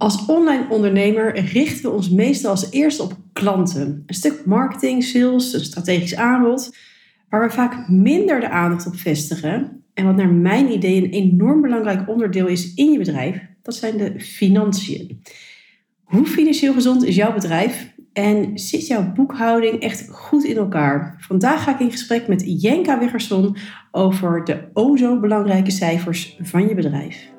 Als online ondernemer richten we ons meestal als eerste op klanten. Een stuk marketing, sales, een strategisch aanbod, waar we vaak minder de aandacht op vestigen. En wat naar mijn idee een enorm belangrijk onderdeel is in je bedrijf, dat zijn de financiën. Hoe financieel gezond is jouw bedrijf? En zit jouw boekhouding echt goed in elkaar? Vandaag ga ik in gesprek met Jenka Wiggerson over de o zo belangrijke cijfers van je bedrijf.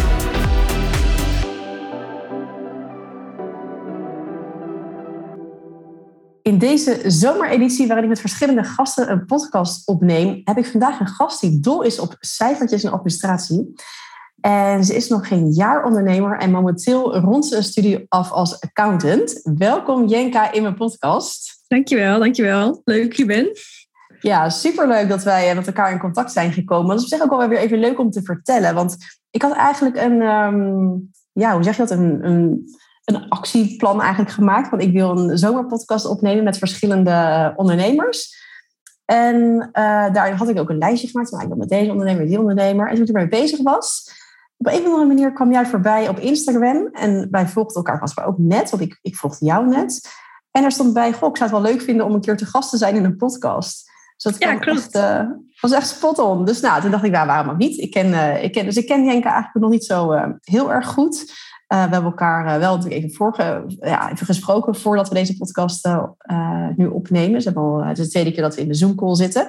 In deze zomereditie, waarin ik met verschillende gasten een podcast opneem, heb ik vandaag een gast die dol is op cijfertjes en administratie. En ze is nog geen jaar ondernemer en momenteel rond ze een studie af als accountant. Welkom Jenka in mijn podcast. Dankjewel, dankjewel. Leuk dat je bent. Ja, superleuk dat wij eh, met elkaar in contact zijn gekomen. Dat is op zich ook wel weer even leuk om te vertellen. Want ik had eigenlijk een, ehm, ja, hoe zeg je dat, een, een een actieplan eigenlijk gemaakt. Want ik wil een zomerpodcast opnemen met verschillende ondernemers. En uh, daarin had ik ook een lijstje gemaakt. Nou, ik wil met deze ondernemer, die ondernemer. En toen ik ermee bezig was, op een of andere manier kwam jij voorbij op Instagram. En wij volgden elkaar vast maar ook net, want ik, ik volgde jou net. En er stond bij, goh, ik zou het wel leuk vinden om een keer te gast te zijn in een podcast. Dus dat ja, klopt. Echt, uh, was echt spot on. Dus nou, toen dacht ik, nou, waarom ook niet? Ik ken, uh, ik ken, dus ik ken Jenke eigenlijk nog niet zo heel erg goed. Uh, we hebben elkaar uh, wel natuurlijk even, vorige, ja, even gesproken voordat we deze podcast uh, nu opnemen. Al, het is de tweede keer dat we in de Zoom-call zitten.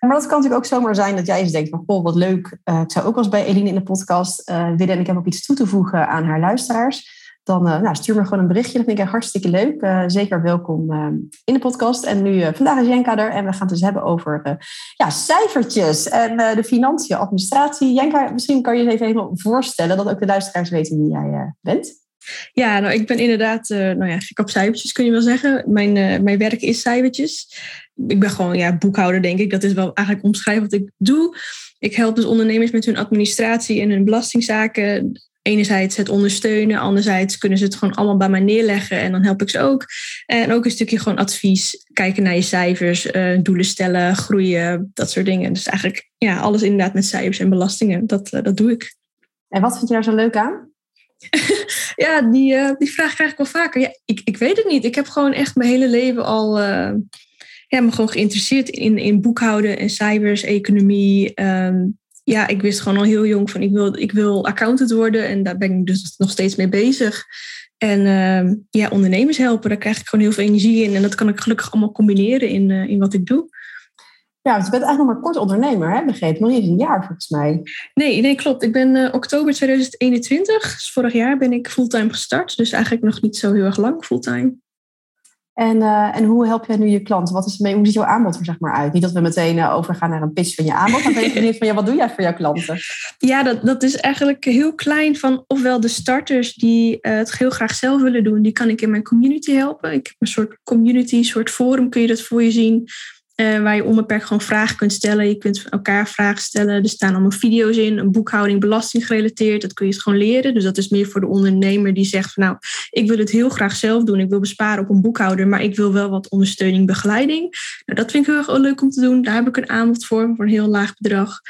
Maar dat kan natuurlijk ook zomaar zijn dat jij eens denkt van, goh, wat leuk. ik zou ook wel eens bij Eline in de podcast willen en ik heb ook iets toe te voegen aan haar luisteraars dan uh, nou, stuur me gewoon een berichtje. Dat vind ik echt hartstikke leuk. Uh, zeker welkom uh, in de podcast. En nu, vandaag is Jenka er en we gaan het dus hebben over ja, cijfertjes en de financiën, administratie. Jenka, misschien kan je je even, even voorstellen dat ook de luisteraars weten wie jij bent. Ja, nou, ik ben inderdaad, nou ja, gek op cijfertjes kun je wel zeggen. Mijn, mijn werk is cijfertjes. Ik ben gewoon ja, boekhouder, denk ik. Dat is wel eigenlijk omschrijven wat ik doe. Ik help dus ondernemers met hun administratie en hun belastingzaken enerzijds het ondersteunen, anderzijds kunnen ze het gewoon allemaal bij mij neerleggen en dan help ik ze ook. En ook een stukje gewoon advies, kijken naar je cijfers, uh, doelen stellen, groeien, dat soort dingen. Dus eigenlijk ja, alles inderdaad met cijfers en belastingen, dat, uh, dat doe ik. En wat vind je daar zo leuk aan? ja, die, uh, die vraag krijg ik wel vaker. Ja, ik, ik weet het niet. Ik heb gewoon echt mijn hele leven al ja, me gewoon geïnteresseerd in, in boekhouden en cijfers, economie. Ehm, ja, ik wist gewoon al heel jong van ik wil, ik wil accountant worden. En daar ben ik dus nog steeds mee bezig. En uh, ja, ondernemers helpen, daar krijg ik gewoon heel veel energie in. En dat kan ik gelukkig allemaal combineren in, uh, in wat ik doe. Ja, want je bent eigenlijk nog maar kort ondernemer, hè? begrepen? Nog niet eens een jaar volgens mij. Nee, nee klopt. Ik ben uh, oktober 2021, dus vorig jaar ben ik fulltime gestart. Dus eigenlijk nog niet zo heel erg lang fulltime. En, uh, en hoe help jij nu je klanten? Wat is mee, hoe ziet jouw aanbod er zeg maar uit? Niet dat we meteen uh, overgaan naar een pitch van je aanbod. Maar ben je van ja, wat doe jij voor jouw klanten? Ja, dat, dat is eigenlijk heel klein van ofwel de starters die uh, het heel graag zelf willen doen. Die kan ik in mijn community helpen. Ik heb een soort community, een soort forum kun je dat voor je zien uh, waar je onbeperkt gewoon vragen kunt stellen. Je kunt elkaar vragen stellen. Er staan allemaal video's in, een boekhouding, belasting gerelateerd. Dat kun je gewoon leren. Dus dat is meer voor de ondernemer die zegt van nou, ik wil het heel graag zelf doen. Ik wil besparen op een boekhouder, maar ik wil wel wat ondersteuning, begeleiding. Nou, dat vind ik heel erg leuk om te doen. Daar heb ik een aanbod voor, voor een heel laag bedrag.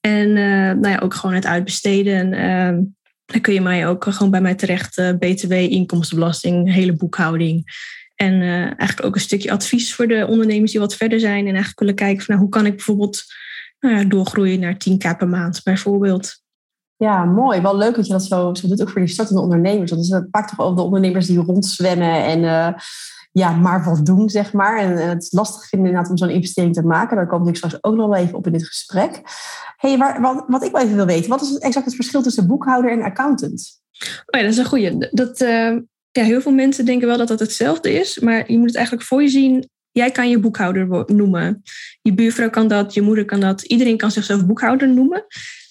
En uh, nou ja, ook gewoon het uitbesteden. Uh, dan kun je mij ook gewoon bij mij terecht. BTW, inkomstenbelasting, hele boekhouding. En uh, eigenlijk ook een stukje advies voor de ondernemers die wat verder zijn. En eigenlijk willen kijken van nou, hoe kan ik bijvoorbeeld nou ja, doorgroeien naar 10k per maand bijvoorbeeld. Ja, mooi. Wel leuk dat je dat zo, zo doet, ook voor die startende ondernemers. Want het pakt toch over de ondernemers die rondzwemmen en uh, ja, maar wat doen, zeg maar. En, en, het is lastig vinden inderdaad om zo'n investering te maken. Daar kom ik straks ook nog wel even op in dit gesprek. hey, waar, wat, wat ik wel even wil weten, wat is exact het verschil tussen boekhouder en accountant? Oh ja, dat is een goede. Dat, uh, ja, heel veel mensen denken wel dat dat hetzelfde is, maar je moet het eigenlijk voor je zien. Jij kan je boekhouder noemen. Je buurvrouw kan dat, je moeder kan dat. Iedereen kan zichzelf boekhouder noemen.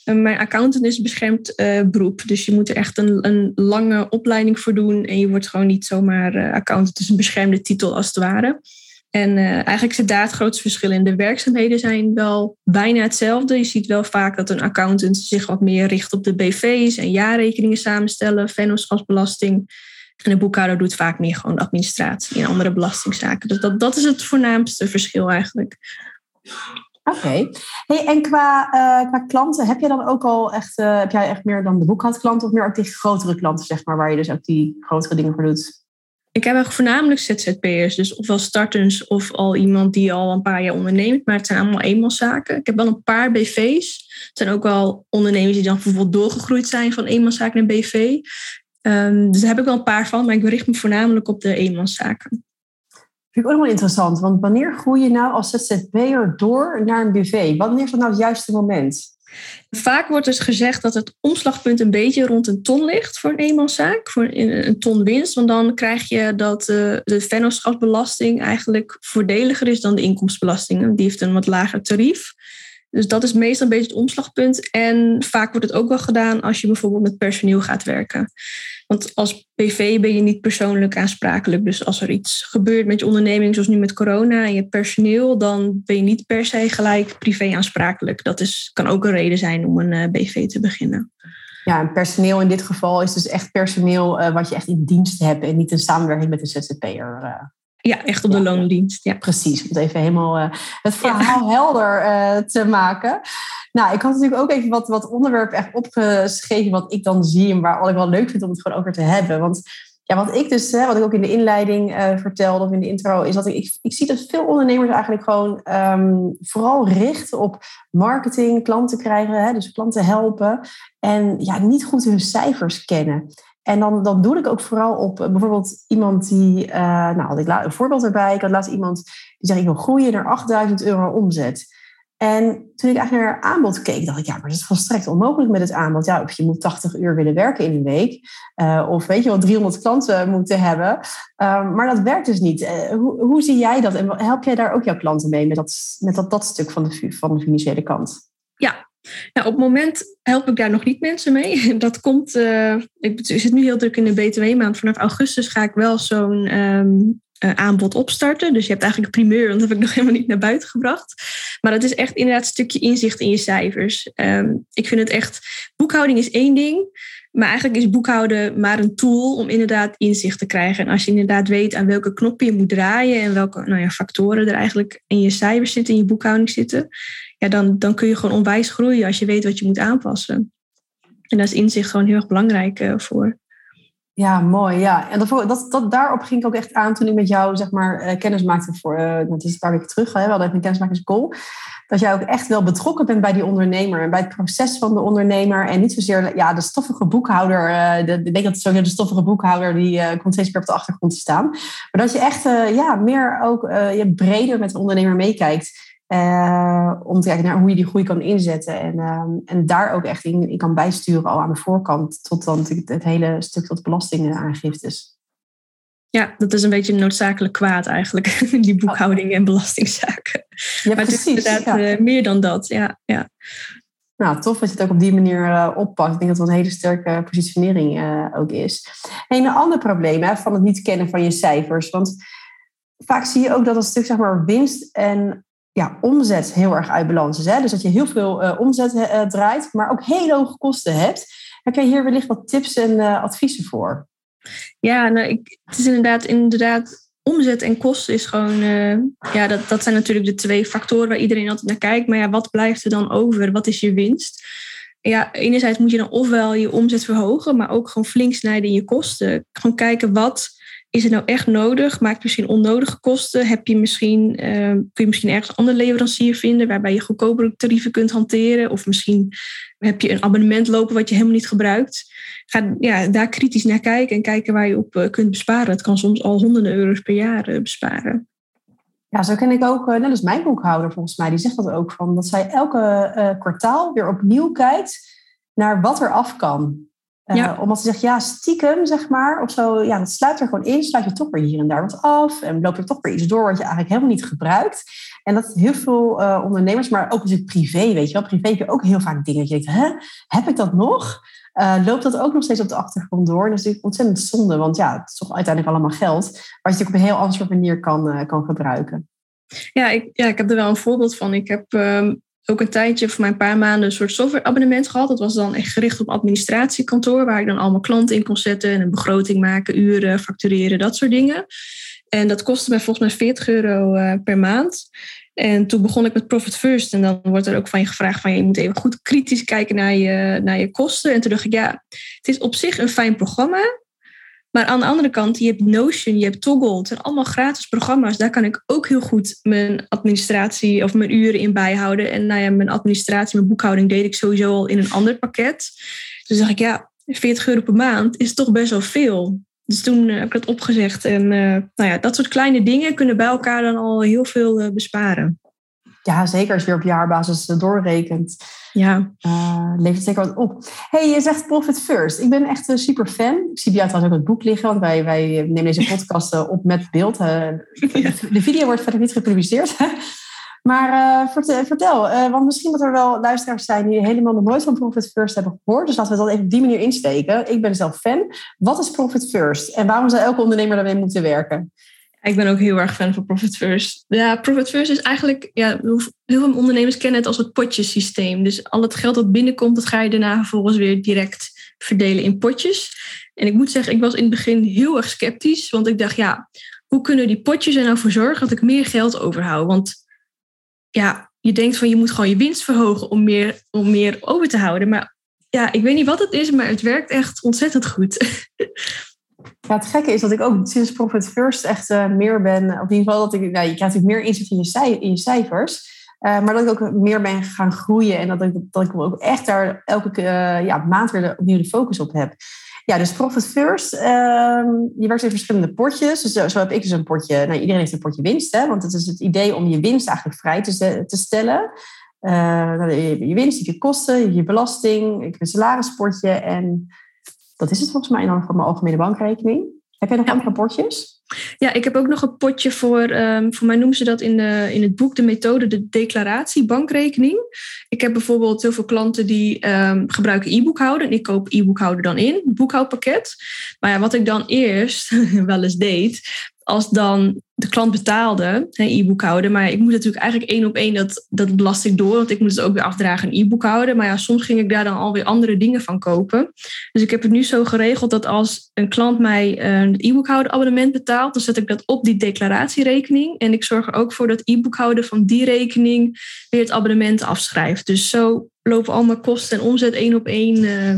mijn accountant is beschermd beroep. Dus je moet er echt een, een lange opleiding voor doen. En je wordt gewoon niet zomaar accountant. Het is een beschermde titel als het ware. En eigenlijk zit daar het grootste verschil in. De werkzaamheden zijn wel bijna hetzelfde. Je ziet wel vaak dat een accountant zich wat meer richt op de BV's en jaarrekeningen samenstellen, vennootschapsbelasting. En de boekhouder doet vaak meer gewoon administratie en andere belastingzaken. Dus dat, dat is het voornaamste verschil eigenlijk. Oké. Hey, en qua, uh, qua klanten, heb je dan ook al echt, uh, heb jij echt meer dan de boekhoudklanten of meer ook die grotere klanten, zeg maar, waar je dus ook die grotere dingen voor doet? Ik heb voornamelijk ZZP'ers, dus ofwel starters of al iemand die al een paar jaar onderneemt, maar het zijn allemaal eenmanszaken. Ik heb wel een paar BV's. Het zijn ook wel ondernemers die dan bijvoorbeeld doorgegroeid zijn van eenmanszaken naar BV. Um, dus daar heb ik wel een paar van, maar ik bericht me voornamelijk op de eenmanszaken. Vind ik ook wel interessant, want wanneer groei je nou als ZZP'er door naar een BV? Wanneer is dat nou het juiste moment? Vaak wordt dus gezegd dat het omslagpunt een beetje rond een ton ligt voor een eenmanszaak, voor een ton winst. Want dan krijg je dat de vennootschapsbelasting eigenlijk voordeliger is dan de inkomstenbelasting. Die heeft een wat lager tarief. Dus dat is meestal een beetje het omslagpunt. En vaak wordt het ook wel gedaan als je bijvoorbeeld met personeel gaat werken. Want als PV ben je niet persoonlijk aansprakelijk. Dus als er iets gebeurt met je onderneming, zoals nu met corona en je personeel, dan ben je niet per se gelijk privé aansprakelijk. Dat is, kan ook een reden zijn om een eh, BV te beginnen. Ja, en personeel in dit geval is dus echt personeel uh, wat je echt in dienst hebt en niet een samenwerking met een ZZP'er. Ja, echt op de loondienst. Ja. Precies, om het even helemaal uh, het verhaal helder uh, te maken. Nou, ik had natuurlijk ook even wat, wat onderwerpen echt opgeschreven wat ik dan zie en waar wat ik wel leuk vind om het gewoon over te hebben. Want ja, wat ik dus, hè, wat ik ook in de inleiding uh, vertelde of in de intro, is dat ik, ik, ik zie dat veel ondernemers eigenlijk gewoon um, vooral richten op marketing, klanten krijgen, hè, dus klanten helpen en ja, niet goed hun cijfers kennen. En dan, dan doe ik ook vooral op eh, bijvoorbeeld iemand die, uh, nou had ik een voorbeeld erbij, ik had laatst iemand die zei ik wil groeien naar 8000 euro omzet. En toen ik eigenlijk naar aanbod keek, dacht ik, ja, maar dat is volstrekt onmogelijk met het aanbod. Ja, of je moet 80 uur willen werken in een week, uh, of weet je wel, 300 klanten moeten hebben. Uh, maar dat werkt dus niet. Hoe, hoe, zie jij dat en help jij daar ook jouw klanten mee met dat, met dat stuk van de, van de financiële kant? Ja, nou, op het moment help ik daar nog niet mensen mee. Dat komt, uh, ik zit nu heel druk in de BTW-maand. Vanaf augustus ga ik wel zo'n um, uh, aanbod opstarten. Dus je hebt eigenlijk een primeur, want dat heb ik nog helemaal niet naar buiten gebracht. Maar dat is echt inderdaad een stukje inzicht in je cijfers. Um, ik vind het echt, boekhouding is één ding. Maar eigenlijk is boekhouden maar een tool om inderdaad inzicht te krijgen. En als je inderdaad weet aan welke knoppen je moet draaien en welke nou ja, factoren er eigenlijk in je cijfers zitten, in je boekhouding zitten, ja, dan, dan kun je gewoon onwijs groeien als je weet wat je moet aanpassen. En daar is inzicht gewoon heel erg belangrijk uh, voor. Ja, mooi. Ja. En dat, dat, daarop ging ik ook echt aan toen ik met jou zeg maar, uh, kennis maakte voor, uh, dat is een paar weken terug, hè, we hadden even een kennismakingscall. Dat jij ook echt wel betrokken bent bij die ondernemer en bij het proces van de ondernemer. En niet zozeer ja, de stoffige boekhouder. De, ik denk dat het zo de stoffige boekhouder die komt steeds meer op de achtergrond te staan. Maar dat je echt ja, meer ook je breder met de ondernemer meekijkt. Uh, om te kijken naar hoe je die groei kan inzetten. En, uh, en daar ook echt in, in, kan bijsturen al aan de voorkant. Tot dan het, het hele stuk tot belastingaangiftes. Ja, dat is een beetje een noodzakelijk kwaad eigenlijk. Die boekhouding en belastingzaken. Ja, maar precies, het is inderdaad ja. uh, meer dan dat. Ja, ja. Nou, tof dat je het ook op die manier uh, oppakt. Ik denk dat het een hele sterke positionering ook is. En een ander probleem hè, van het niet kennen van je cijfers. Want vaak zie je ook dat een stuk zeg maar, winst en ja, omzet heel erg uit balans is. Hè? Dus dat je heel veel uh, omzet uh, draait, maar ook hele hoge kosten hebt. Heb jij hier wellicht wat tips en adviezen voor? Ja, nou, ik, het is inderdaad, inderdaad, omzet en kosten is gewoon, ja, dat, dat zijn natuurlijk de twee factoren waar iedereen altijd naar kijkt. Maar ja, wat blijft er dan over? Wat is je winst? Ja, enerzijds moet je dan ofwel je omzet verhogen, maar ook gewoon flink snijden in je kosten. Gewoon kijken wat is het nou echt nodig? Maakt misschien onnodige kosten? Heb je misschien, uh, kun je misschien ergens een andere leverancier vinden waarbij je goedkopere tarieven kunt hanteren? Of misschien heb je een abonnement lopen wat je helemaal niet gebruikt. Ga ja, daar kritisch naar kijken en kijken waar je op uh, kunt besparen. Het kan soms al honderden euro's per jaar uh, besparen. Ja, zo ken ik ook, net als mijn boekhouder volgens mij, die zegt dat ook van dat zij elke kwartaal weer opnieuw kijkt naar wat er af kan. Uh, Omdat ze zegt, ja, stiekem, zeg maar, of zo, ja, dat sluit er gewoon in. Sluit je toch weer hier en daar wat af. En loopt er toch weer iets door wat je eigenlijk helemaal niet gebruikt. En dat heel veel uh, ondernemers, maar ook het privé, weet je wel. Privé heb je ook heel vaak dingen dat je denkt, hè, heb ik dat nog? Uh, loopt dat ook nog steeds op de achtergrond door? En dat is natuurlijk ontzettend zonde, want ja, het is toch uiteindelijk allemaal geld. Wat je natuurlijk op een heel andere manier kan, kan gebruiken. Ja ik, ja, ik heb er wel een voorbeeld van. Ik heb um, ook een tijdje, voor mijn paar maanden, een soort softwareabonnement gehad. Dat was dan echt gericht op administratiekantoor, waar ik dan allemaal klanten in kon zetten en een begroting maken, uren, factureren, dat soort dingen. En dat kostte mij volgens mij 40 euro uh, per maand. En toen begon ik met Profit First. En dan wordt er ook van je gevraagd van je moet even goed kritisch kijken naar je, naar je kosten. En toen dacht ik, ja, het is op zich een fijn programma. Maar aan de andere kant, je hebt Notion, je hebt Toggle. Het zijn allemaal gratis programma's. Daar kan ik ook heel goed mijn administratie of mijn uren in bijhouden. En nou ja, mijn administratie, mijn boekhouding deed ik sowieso al in een ander pakket. Dus dacht ik, ja, 40 euro per maand is toch best wel veel. Dus toen heb ik dat opgezegd. En uh, nou ja, dat soort kleine dingen kunnen bij elkaar dan al heel veel uh, besparen. Ja, zeker als je weer op jaarbasis doorrekent. Ja. Uh, levert zeker wat op. hey, je zegt Profit First. Ik ben echt een super fan. Ik zie bij jou trouwens ook het boek liggen, want wij, wij nemen deze podcast op met beeld. De video wordt verder niet gepubliceerd. Maar uh, vertel, vertel uh, want misschien dat er wel luisteraars zijn die helemaal nog nooit van Profit First hebben gehoord. Dus laten we dat even op die manier insteken. Ik ben zelf fan. Wat is Profit First en waarom zou elke ondernemer daarmee moeten werken? Ik ben ook heel erg fan van Profit First. Ja, Profit First is eigenlijk, ja, heel veel ondernemers kennen het als het potjesysteem. Dus al het geld dat binnenkomt, dat ga je daarna vervolgens weer direct verdelen in potjes. En ik moet zeggen, ik was in het begin heel erg sceptisch, want ik dacht, ja, hoe kunnen die potjes er nou voor zorgen dat ik meer geld overhoud? Want ja, je denkt van je moet gewoon je winst verhogen om meer, om meer over te houden. Maar ja, ik weet niet wat het is, maar het werkt echt ontzettend goed. Ja, het gekke is dat ik ook sinds Profit First echt uh, meer ben, of in ieder geval dat ik, nou, je krijgt natuurlijk meer inzicht in je, cijfers, uh, maar dat ik ook meer ben gaan groeien en dat ik, dat ik ook echt daar elke ja, maand weer opnieuw de focus op heb. Ja, dus Profit First, ehm, je werkt in verschillende potjes. Dus zo, heb ik dus een potje, nou, iedereen heeft een potje winst, hè, want het is het idee om je winst eigenlijk vrij te, te stellen. Nou, je, je winst, je kosten, je belasting, ik een salarispotje en dat is het volgens mij dan van mijn algemene bankrekening. Heb jij nog andere potjes? Ja, ik heb ook nog een potje voor, um, voor mij noemen ze dat in, de, in het boek de methode de declaratie bankrekening. Ik heb bijvoorbeeld heel veel klanten die um, gebruiken e-boekhouden. En ik koop e-boekhouden dan in, boekhoudpakket. Maar ja, wat ik dan eerst wel eens deed, als dan de klant betaalde, e-boekhouden, maar ik moet natuurlijk eigenlijk één op één dat, dat belasting door, want ik moet het ook weer afdragen in e-boekhouden. Maar ja, soms ging ik daar dan alweer andere dingen van kopen. Dus ik heb het nu zo geregeld dat als een klant mij een e-boekhouden abonnement betaalt, dan zet ik dat op die declaratierekening. En ik zorg er ook voor dat e-boekhouden van die rekening weer het abonnement afschrijft. Dus zo lopen al mijn kosten en omzet één op één uh,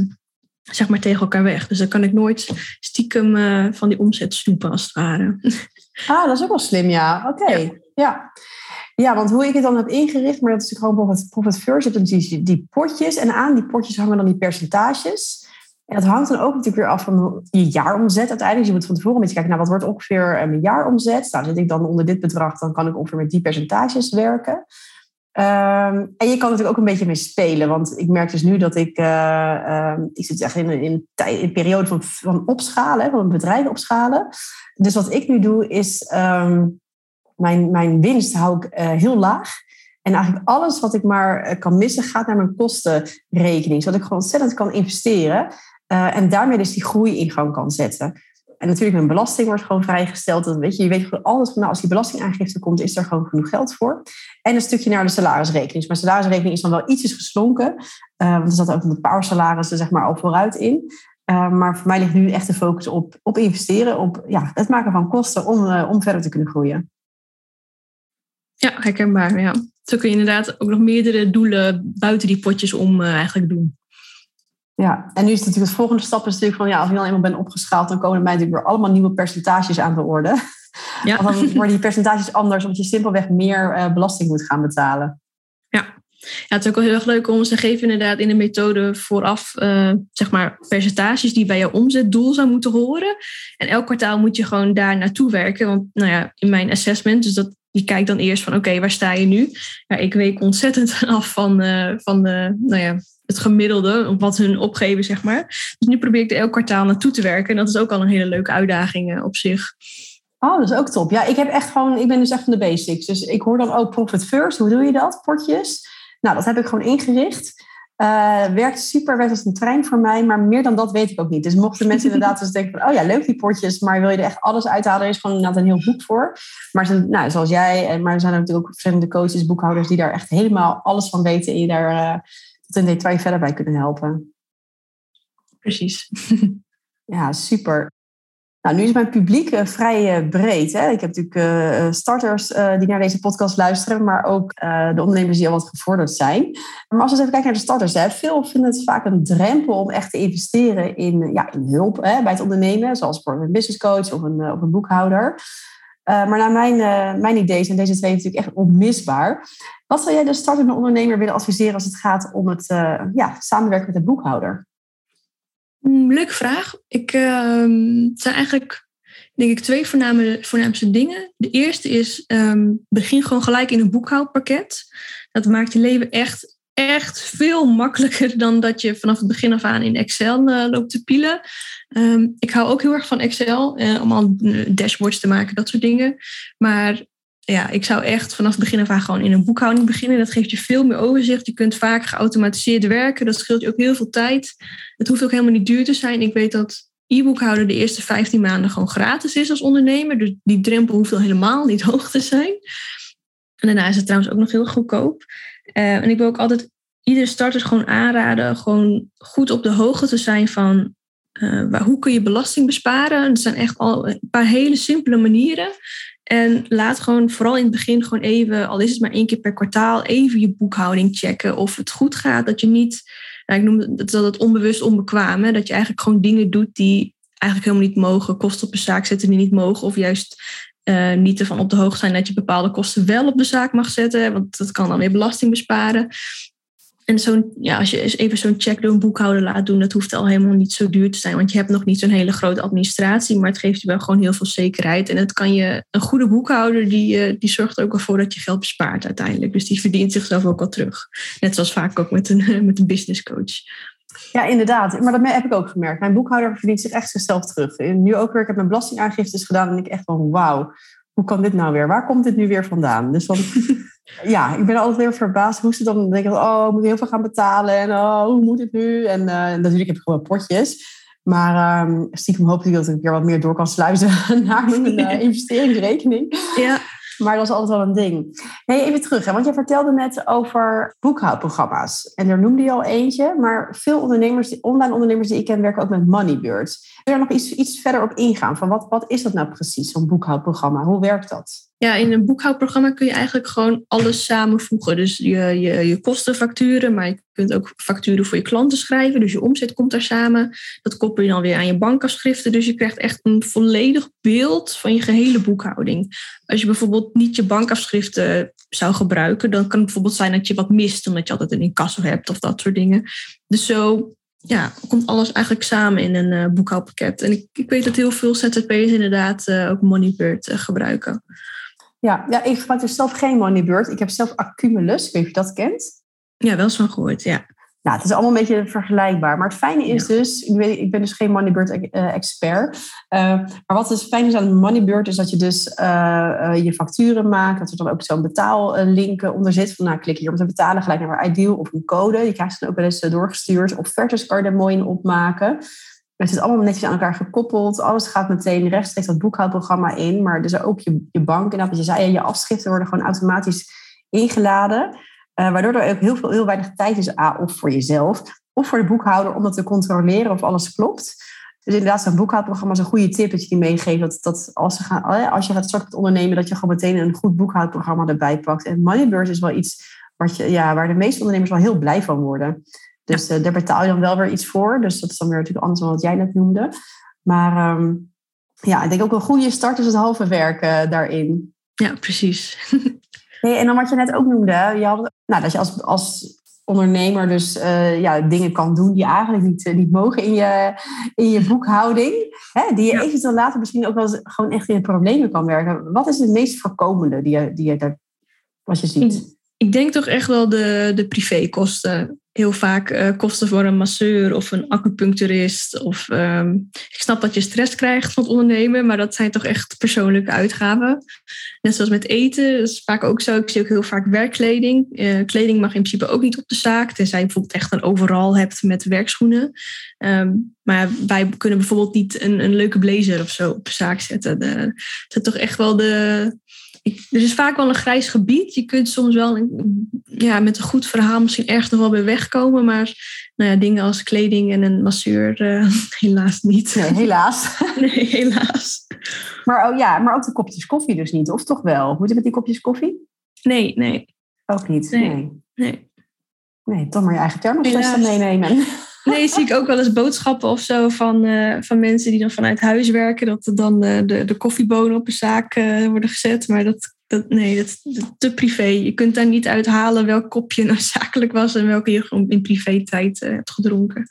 zeg maar tegen elkaar weg. Dus dan kan ik nooit stiekem uh, van die omzet snoepen als het ware. Ah, dat is ook wel slim, ja. Oké, ja. ja. ja. want hoe ik het dan heb ingericht, maar dat is gewoon profit, first. Je hebt die, die potjes en aan die potjes hangen dan die percentages. En dat hangt dan ook natuurlijk weer af van je jaaromzet uiteindelijk. Dus je moet van tevoren een beetje kijken, nou, wat wordt ongeveer eh, mijn jaaromzet? Nou, zit ik dan onder dit bedrag, dan kan ik ongeveer met die percentages werken. Um, en je kan natuurlijk ook een beetje mee spelen. Want ik merk dus nu dat ik... Uh, ik zit echt in, een periode van, van opschalen. Van een bedrijf opschalen. Dus wat ik nu doe is... Um, mijn, mijn winst hou ik uh, heel laag. En eigenlijk alles wat ik maar kan missen... gaat naar mijn kostenrekening. Zodat ik gewoon ontzettend kan investeren. En daarmee dus die groei in gang kan zetten. En natuurlijk, mijn belasting wordt gewoon vrijgesteld. Dat, weet je, je weet gewoon alles van, nou, als die belastingaangifte komt, is er gewoon genoeg geld voor. En een stukje naar de salarisrekening. Dus mijn salarisrekening is dan wel ietsjes geslonken. Uh, want er zat ook een paar salarissen zeg maar, al vooruit in. Uh, maar voor mij ligt nu echt de focus op, op investeren, op ja, het maken van kosten om, uh, om verder te kunnen groeien. Ja, herkenbaar. Ja. Zo kun je inderdaad ook nog meerdere doelen buiten die potjes om eigenlijk doen. Ja, en nu is natuurlijk het volgende stap is natuurlijk van ja, als ik dan eenmaal ben opgeschaald, dan komen er mij natuurlijk weer allemaal nieuwe percentages aan de orde. Ja. Want dan worden die percentages anders, omdat je simpelweg meer uh, belasting moet gaan betalen. Ja. ja, het is ook wel heel erg leuk om ze geven inderdaad in de methode vooraf, uh, zeg maar, percentages die bij jouw omzetdoel zou moeten horen. En elk kwartaal moet je gewoon daar naartoe werken. Want nou ja, in mijn assessment, dus dat je kijkt dan eerst van oké, waar sta je nu? Ja, ik week ontzettend af van, uh, van de, nou ja, het gemiddelde, wat hun opgeven, zeg maar. Dus nu probeer ik er elk kwartaal naartoe te werken. En dat is ook al een hele leuke uitdaging op zich. Oh, dat is ook top. Ja, ik heb echt gewoon, ik ben dus echt van de basics. Dus ik hoor dan ook Profit First. Hoe doe je dat? Potjes. Nou, dat heb ik gewoon ingericht. Uh, werkt super, werkt als een trein voor mij, maar meer dan dat weet ik ook niet. Dus mochten mensen inderdaad dus denken van, oh ja, leuk die potjes, maar wil je er echt alles uithalen, er is gewoon inderdaad een heel boek voor. Maar zijn, nou, zoals jij, maar er zijn natuurlijk ook verschillende coaches, boekhouders die daar echt helemaal alles van weten en je daar uh, tot in detail verder bij kunnen helpen. Precies. ja, super. Nou, nu is mijn publiek uh, vrij uh, breed. Hè? Ik heb natuurlijk uh, starters die naar deze podcast luisteren, maar ook de ondernemers die al wat gevorderd zijn. Maar als we eens even kijken naar de starters, hè? veel vinden het vaak een drempel om echt te investeren in, ja, in hulp hè, bij het ondernemen, zoals voor een business coach of een, of een boekhouder. maar naar mijn, mijn idee zijn deze twee natuurlijk echt onmisbaar. Wat zou jij de startende ondernemer willen adviseren als het gaat om het ja, samenwerken met een boekhouder? Mm, leuke vraag. Ik, uh, het zijn eigenlijk, denk ik, twee voorname, voornaamste dingen. De eerste is, um, begin gewoon gelijk in een boekhoudpakket. Dat maakt je leven echt, echt veel makkelijker dan dat je vanaf het begin af aan in Excel uh, loopt te pielen. Um, ik hou ook heel erg van Excel, uh, om al eh, dashboards te maken, dat soort dingen. Maar ja, ik zou echt vanaf het begin af aan gewoon in een boekhouding beginnen. Dat geeft je veel meer overzicht. Je kunt vaak geautomatiseerd werken. Dat scheelt je ook heel veel tijd. Het hoeft ook helemaal niet duur te zijn. Ik weet dat e-boekhouden de eerste 15 maanden gewoon gratis is als ondernemer. Dus die drempel hoeft al helemaal niet hoog te zijn. En daarna is het trouwens ook nog heel goedkoop. Uh, en ik wil ook altijd iedere starter gewoon aanraden, gewoon goed op de hoogte te zijn van uh, waar, hoe kun je belasting besparen. Er zijn echt al een paar hele simpele manieren. En laat gewoon vooral in het begin gewoon even, al is het maar één keer per kwartaal, even je boekhouding checken of het goed gaat. Dat je niet, nou, ik noem het, dat het onbewust onbekwaam, dat je eigenlijk gewoon dingen doet die eigenlijk helemaal niet mogen, kosten op een zaak zetten die niet mogen, of juist uh, niet ervan op de hoogte zijn dat je bepaalde kosten wel op de zaak mag zetten, want dat kan dan weer belasting besparen. En zo'n, ja, als je even zo'n check door een boekhouder laat doen, dat hoeft al helemaal niet zo duur te zijn. Want je hebt nog niet zo'n hele grote administratie, maar het geeft je wel gewoon heel veel zekerheid. En het kan je, een goede boekhouder, die, eh, die zorgt er ook wel voor dat je geld bespaart uiteindelijk. Dus die verdient zichzelf ook al terug. Net zoals vaak ook met een, met een business coach. Ja, inderdaad. Maar dat heb ik ook gemerkt. Mijn boekhouder verdient zich echt zichzelf terug. Nu ook weer, ik heb mijn belastingaangiftes gedaan en ik echt van wauw, hoe kan dit nou weer? Waar komt dit nu weer vandaan? Dus dan ja, ik ben altijd weer verbaasd hoe ze dan denken: oh, ik moet heel veel gaan betalen en oh, hoe moet het nu? En uh, natuurlijk heb ik gewoon potjes. Maar um, stiekem hoop ik dat ik weer wat meer door kan sluizen naar mijn uh, investeringsrekening. Ja. Maar dat is altijd wel een ding. Hey, even terug, hè, want je vertelde net over boekhoudprogramma's. En daar noemde je al eentje, maar veel ondernemers, online ondernemers die ik ken, werken ook met Moneybird. Wil je er nog iets, iets verder op ingaan? Van wat, wat is dat nou precies, zo'n boekhoudprogramma? Hoe werkt dat? Ja, in een boekhoudprogramma kun je eigenlijk gewoon alles samenvoegen. Dus je, je, je kostenfacturen, maar je kunt ook facturen voor je klanten schrijven. Dus je omzet komt daar samen. Dat koppel je dan weer aan je bankafschriften. Dus je krijgt echt een volledig beeld van je gehele boekhouding. Als je bijvoorbeeld niet je bankafschriften zou gebruiken, dan kan het bijvoorbeeld zijn dat je wat mist, omdat je altijd een incasso hebt of dat soort dingen. Dus zo ja, komt alles eigenlijk samen in een uh, boekhoudpakket. En ik, ik weet dat heel veel ZZP'ers inderdaad uh, ook Moneybird uh, gebruiken. Ja, ja, ik gebruik dus zelf geen Moneybird. Ik heb zelf Accumulus. Ik weet je dat kent. Ja, wel eens van gehoord, ja. Nou, het is allemaal een beetje vergelijkbaar. Maar het fijne is dus, ik ben dus geen Moneybird-expert. Eh, maar wat dus fijn is aan Moneybird is dat je dus eh, eh, je facturen maakt. Dat er dan ook zo'n betaallink onder zit. Van nou, klik hier om te betalen, gelijk naar Ideal of een code. Je krijgt ze dan ook wel eens doorgestuurd. Offertes kan je er mooi in opmaken. Het is allemaal netjes aan elkaar gekoppeld. Alles gaat meteen rechtstreeks dat boekhoudprogramma in. Maar dus ook je, je bank. En dat je zei, je afschriften worden gewoon automatisch ingeladen. Uh, waardoor er ook heel, veel, heel weinig tijd is, A, of voor jezelf, of voor de boekhouder om dat te controleren of alles klopt. Dus inderdaad, zo'n boekhoudprogramma is een goede tip dat je die meegeeft. Dat, dat als, gaan, als je gaat starten met ondernemen, dat je gewoon meteen een goed boekhoudprogramma erbij pakt. En Moneybird is wel iets wat je, ja, waar de meeste ondernemers wel heel blij van worden. Dus uh, daar betaal je dan wel weer iets voor. Dus dat is dan weer natuurlijk anders dan wat jij net noemde. Maar um, ja, ik denk ook een goede start is het halve werk daarin. Ja, precies. hey, en dan wat je net ook noemde, je had, nou, dat je als, als ondernemer dus uh, ja, dingen kan doen die eigenlijk niet, uh, niet mogen in je, in je boekhouding. Hè, die je ja. eventueel later misschien ook wel gewoon echt in de problemen kan werken. Wat is het meest voorkomende die je, die je daar, wat je ziet? Ik, ik denk toch echt wel de, de privékosten heel vaak uh, kosten voor een masseur of een acupuncturist. Of ehm, ik snap dat je stress krijgt van het ondernemen, maar dat zijn toch echt persoonlijke uitgaven. Net zoals met eten, dat is vaak ook zo. Ik zie ook heel vaak werkkleding. Uh, kleding mag in principe ook niet op de zaak, tenzij je bijvoorbeeld echt een overal hebt met werkschoenen. Um, maar wij kunnen bijvoorbeeld niet een, een leuke blazer of zo op de zaak zetten. Dat is toch echt wel de, er is vaak wel een grijs gebied. Je kunt soms wel ja, met een goed verhaal misschien ergens nog wel bij wegkomen. Maar nou ja, dingen als kleding en een masseur uh, helaas niet. Nee, helaas. nee, helaas. Maar, oh ja, maar ook de kopjes koffie dus niet, of toch wel? Moet je met die kopjes koffie? Nee, nee. Ook niet? Nee. Nee, nee. toch maar je eigen thermosfles meenemen. Nee, zie ik ook wel eens boodschappen of zo van, uh, van mensen die dan vanuit huis werken. Dat er dan uh, de, de koffiebonen op een zaak uh, worden gezet. Maar dat, dat, nee, dat is te privé. Je kunt daar niet uithalen welk kopje nou zakelijk was en welke je gewoon in privé tijd hebt gedronken.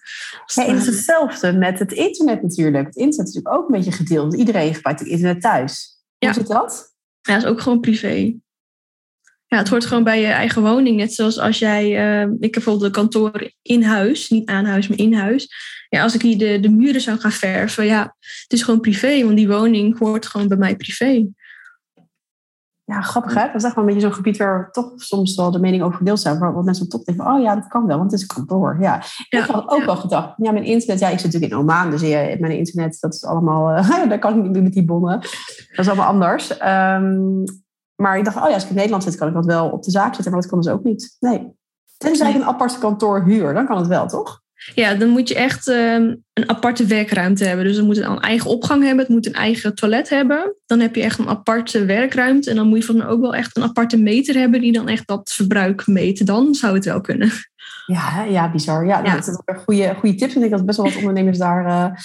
Ja, het is hetzelfde met het internet natuurlijk. Het internet is natuurlijk ook een beetje gedeeld. Iedereen gebruikt het internet thuis. Hoe ja. zit dat? Ja, dat is ook gewoon privé. Ja, het hoort gewoon bij je eigen woning. Net zoals als jij, uh, ik heb bijvoorbeeld een kantoor in huis, niet aan huis, maar in huis. Ja, als ik hier de, de muren zou gaan verven, ja, het is gewoon privé, want die woning hoort gewoon bij mij privé. Ja, grappig hè? Dat is echt wel een beetje zo'n gebied waar toch soms wel de mening over verdeeld zijn. Waar mensen top denken, oh ja, dat kan wel, want het is een kantoor. Ja. ik had ook wel gedacht, ja, mijn internet, ja, ik zit natuurlijk in Oman, dus ja, mijn internet, dat is allemaal, uh, daar kan ik niet meer met die bonnen. Dat is allemaal anders. Um, maar ik dacht, oh ja, als ik in Nederland zit, kan ik dat wel op de zaak zetten. Maar dat kan dus ook niet. Nee. Tenzij ik een apart kantoor huur, dan kan het wel, toch? Ja, dan moet je echt ehm, een aparte werkruimte hebben. Dus dan moet het een eigen opgang hebben, het moet een eigen toilet hebben. Dan heb je echt een aparte werkruimte. En dan moet je van ook wel echt een aparte meter hebben die dan echt dat verbruik meet. Dan zou het wel kunnen. Ja, ja bizar. Ja, dat zijn wel goede, goede tips. En ik denk dat best wel wat ondernemers daar uh,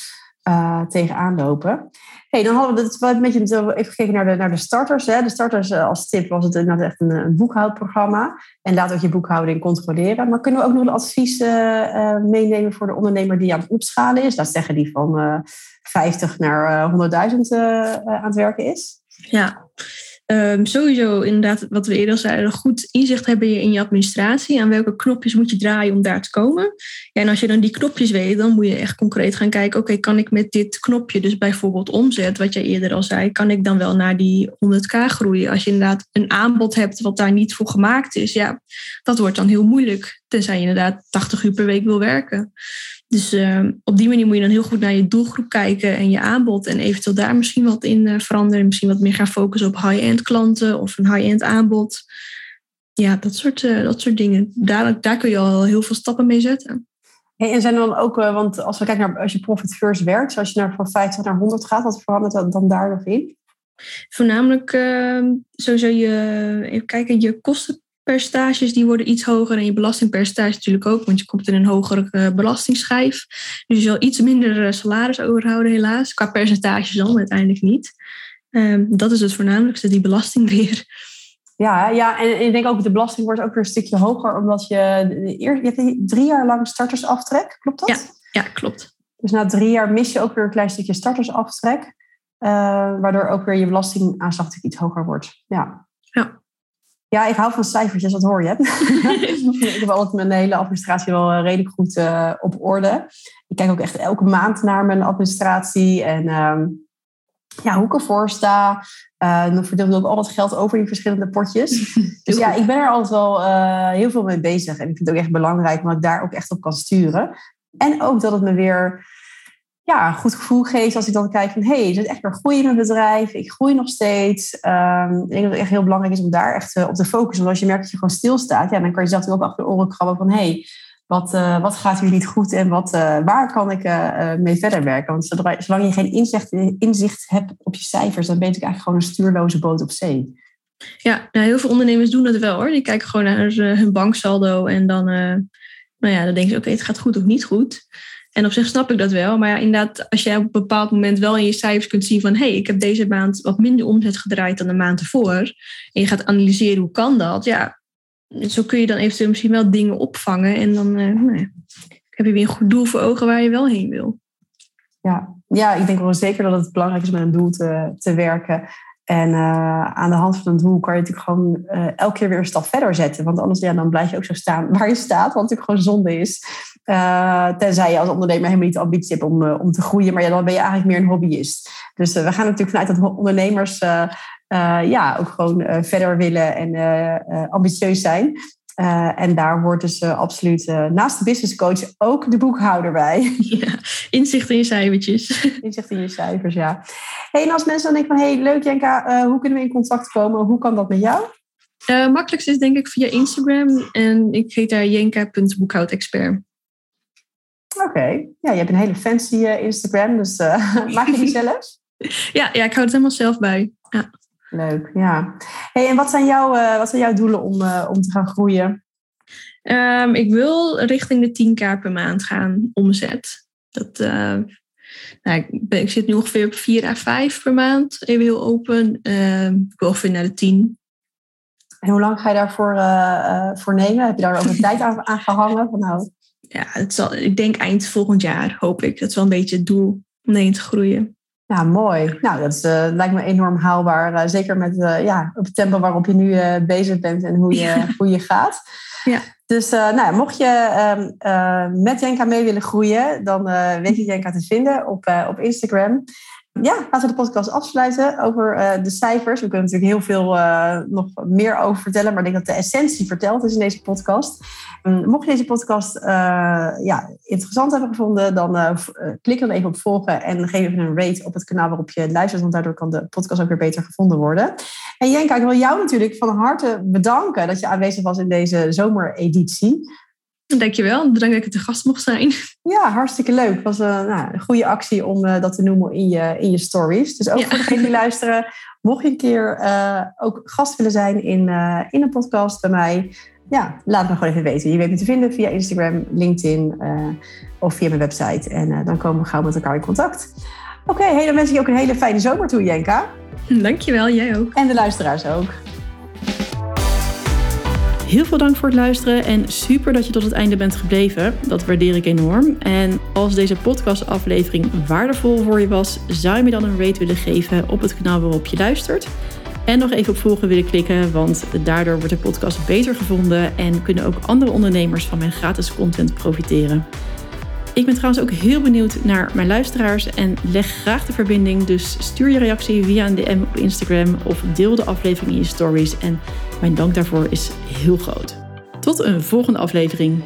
uh, tegenaan lopen hey, dan hadden we het een beetje even gekeken naar de, naar de starters. Hè. De starters eh, als tip was het inderdaad echt een, boekhoudprogramma. En laat ook je boekhouding controleren. Maar kunnen we ook nog een advies uh, meenemen voor de ondernemer die aan het opschalen is? Dat zeggen die van uh, 50 naar 100.000 aan het werken is. Ja, Um, sowieso inderdaad, wat we eerder zeiden, goed inzicht hebben je in je administratie. Aan welke knopjes moet je draaien om daar te komen. Ja, en als je dan die knopjes weet, dan moet je echt concreet gaan kijken. Oké, kan ik met dit knopje, dus bijvoorbeeld omzet, wat jij eerder al zei, kan ik dan wel naar die 100k groeien? Als je inderdaad een aanbod hebt wat daar niet voor gemaakt is, ja, dat wordt dan heel moeilijk. Tenzij je inderdaad 80 uur per week wil werken. Dus uh, op die manier moet je dan heel goed naar je doelgroep kijken en je aanbod. En eventueel daar misschien wat in uh, veranderen. Misschien wat meer gaan focussen op high-end klanten of een high-end aanbod. Ja, dat soort, uh, dat soort dingen. Daar, daar kun je al heel veel stappen mee zetten. Hey, en zijn er dan ook, want als we kijken naar als je profit first werkt, als je naar van 50 naar 100 gaat, wat verandert dan daar nog in? Voornamelijk sowieso je, even kijken, je kosten percentages die worden iets hoger en je belastingpercentage natuurlijk ook, want je komt in een hogere uh, belastingschijf. Dus je zal iets minder uh, salaris overhouden helaas, qua percentages dan uiteindelijk niet. Um, dat is het voornamelijkste, die belasting weer. Ja, ja, en ik denk ook de belasting wordt ook weer een stukje hoger, omdat je, je hebt drie jaar lang startersaftrek, klopt dat? Ja, ja, klopt. Dus na drie jaar mis je ook weer een klein stukje startersaftrek, uh, waardoor ook weer je belastingaanslag iets hoger wordt. Ja. Ja. Ja, ik hou van cijfertjes, dat hoor je. ik heb altijd mijn hele administratie wel eh, redelijk goed uh, op orde. Ik kijk ook echt elke maand naar mijn administratie en uh, ja, hoe ik ervoor sta. Uh, dan verdeel ik ook al wat geld over die verschillende potjes. dus ja, ik ben er altijd wel heel veel mee bezig. En ik vind het ook echt belangrijk, omdat ik daar ook echt op kan sturen. En ook dat het me weer ja, een goed gevoel geeft als ik dan kijk van hé, hey, er zit echt weer groei in mijn bedrijf, ik groei nog steeds. Um, ik denk dat het echt heel belangrijk is om daar echt uh, op te focussen. Want als je merkt dat je gewoon stilstaat, ja, dan kan je zelf ook achter de oren krabben van hé, hey, wat, uh, wat gaat hier niet goed en wat, uh, waar kan ik mee verder werken? Want zolang je geen inzicht, inzicht hebt op je cijfers, dan ben je eigenlijk gewoon een stuurloze boot op zee. Ja, nou, heel veel ondernemers doen dat wel hoor. Die kijken gewoon naar hun banksaldo en dan, nou ja, dan denken ze oké, het gaat goed of niet goed. En op zich snap ik dat wel. Maar ja, inderdaad, als jij op een bepaald moment wel in je cijfers kunt zien van hé, hey, ik heb deze maand wat minder omzet gedraaid dan de maand ervoor. En je gaat analyseren hoe kan dat. Ja, zo kun je dan eventueel misschien wel dingen opvangen. En dan uh, nou heb je weer een goed doel voor ogen waar je wel heen wil. Ja, ja ik denk wel zeker dat het belangrijk is met een doel te, te werken. En aan de hand van een doel kan je natuurlijk gewoon elke keer weer een stap verder zetten. Want anders ja, dan blijf je ook zo staan waar je staat, wat natuurlijk gewoon zonde is. Tenzij je als ondernemer helemaal niet de ambitie hebt om, om te groeien. Maar ja, dan ben je eigenlijk meer een hobbyist. Dus we gaan natuurlijk vanuit dat ondernemers ja, ook gewoon verder willen en ambitieus zijn. Uh, en daar wordt dus uh, absoluut uh, naast de business coach ook de boekhouder bij. Ja, inzicht in je cijfertjes. Inzicht in je cijfers, ja. Hey, en als mensen dan denken van, hey, leuk Jenka, hoe kunnen we in contact komen? Hoe kan dat met jou? makkelijkst is denk ik via Instagram. En ik heet daar jenka.boekhoudexpert. Oké, ja, je hebt een hele fancy Instagram, dus maak je die zelf? ja, ja, ik hou het helemaal zelf bij. Ja. Leuk, ja. Hey, en wat zijn, jouw, uh, wat zijn jouw doelen om, om te gaan groeien? Um, ik wil richting de 10k per maand gaan, omzet. Dat, nou, ik, ben, ik, zit nu ongeveer op 4 à 5 per maand, even heel open. Ehm, ik wil ongeveer naar de 10. En hoe lang ga je daarvoor voor nemen? Heb je daar ook een tijd aan, aan gehangen? Van, nou... Ja, het zal, ik denk eind volgend jaar, hoop ik. Dat is wel een beetje het doel om heen te groeien. Ja, mooi. Nou, dat is, uh, lijkt me enorm haalbaar. Uh, zeker met uh, ja, op het tempo waarop je nu bezig bent en hoe je, ja. hoe je gaat. Ja. Dus nou, mocht je um, met Jenka mee willen groeien, dan weet je Jenka te vinden op, op Instagram. Ja, laten we de podcast afsluiten over de cijfers. We kunnen natuurlijk heel veel nog meer over vertellen, maar ik denk dat de essentie verteld is in deze podcast. Ehm, mocht je deze podcast uh, ja, interessant hebben gevonden, dan uh, klik dan even op volgen en geef even een rate op het kanaal waarop je luistert, want daardoor kan de podcast ook weer beter gevonden worden. En Jenka, ik wil jou natuurlijk van harte bedanken dat je aanwezig was in deze zomereditie. Dankjewel, bedankt dat ik te gast mocht zijn. Ja, hartstikke leuk. Het was een, nou, een goede actie om uh, dat te noemen in je, in je stories. Dus ook ja. voor degenen die luisteren, mocht je een keer ook gast willen zijn in, in een podcast bij mij, ja, laat me gewoon even weten. Je weet me te vinden via Instagram, LinkedIn uh, of via mijn website. En uh, dan komen we gauw met elkaar in contact. Oké, okay, hey, dan wens ik je ook een hele fijne zomer toe, Jenka. Dankjewel, jij ook. En de luisteraars ook. Heel veel dank voor het luisteren en super dat je tot het einde bent gebleven. Dat waardeer ik enorm. En als deze podcastaflevering waardevol voor je was, zou je me dan een rate willen geven op het kanaal waarop je luistert. En nog even op volgen willen klikken, want daardoor wordt de podcast beter gevonden en kunnen ook andere ondernemers van mijn gratis content profiteren. Ik ben trouwens ook heel benieuwd naar mijn luisteraars en leg graag de verbinding. Dus stuur je reactie via een DM op Instagram of deel de aflevering in je stories. En mijn dank daarvoor is heel groot. Tot een volgende aflevering.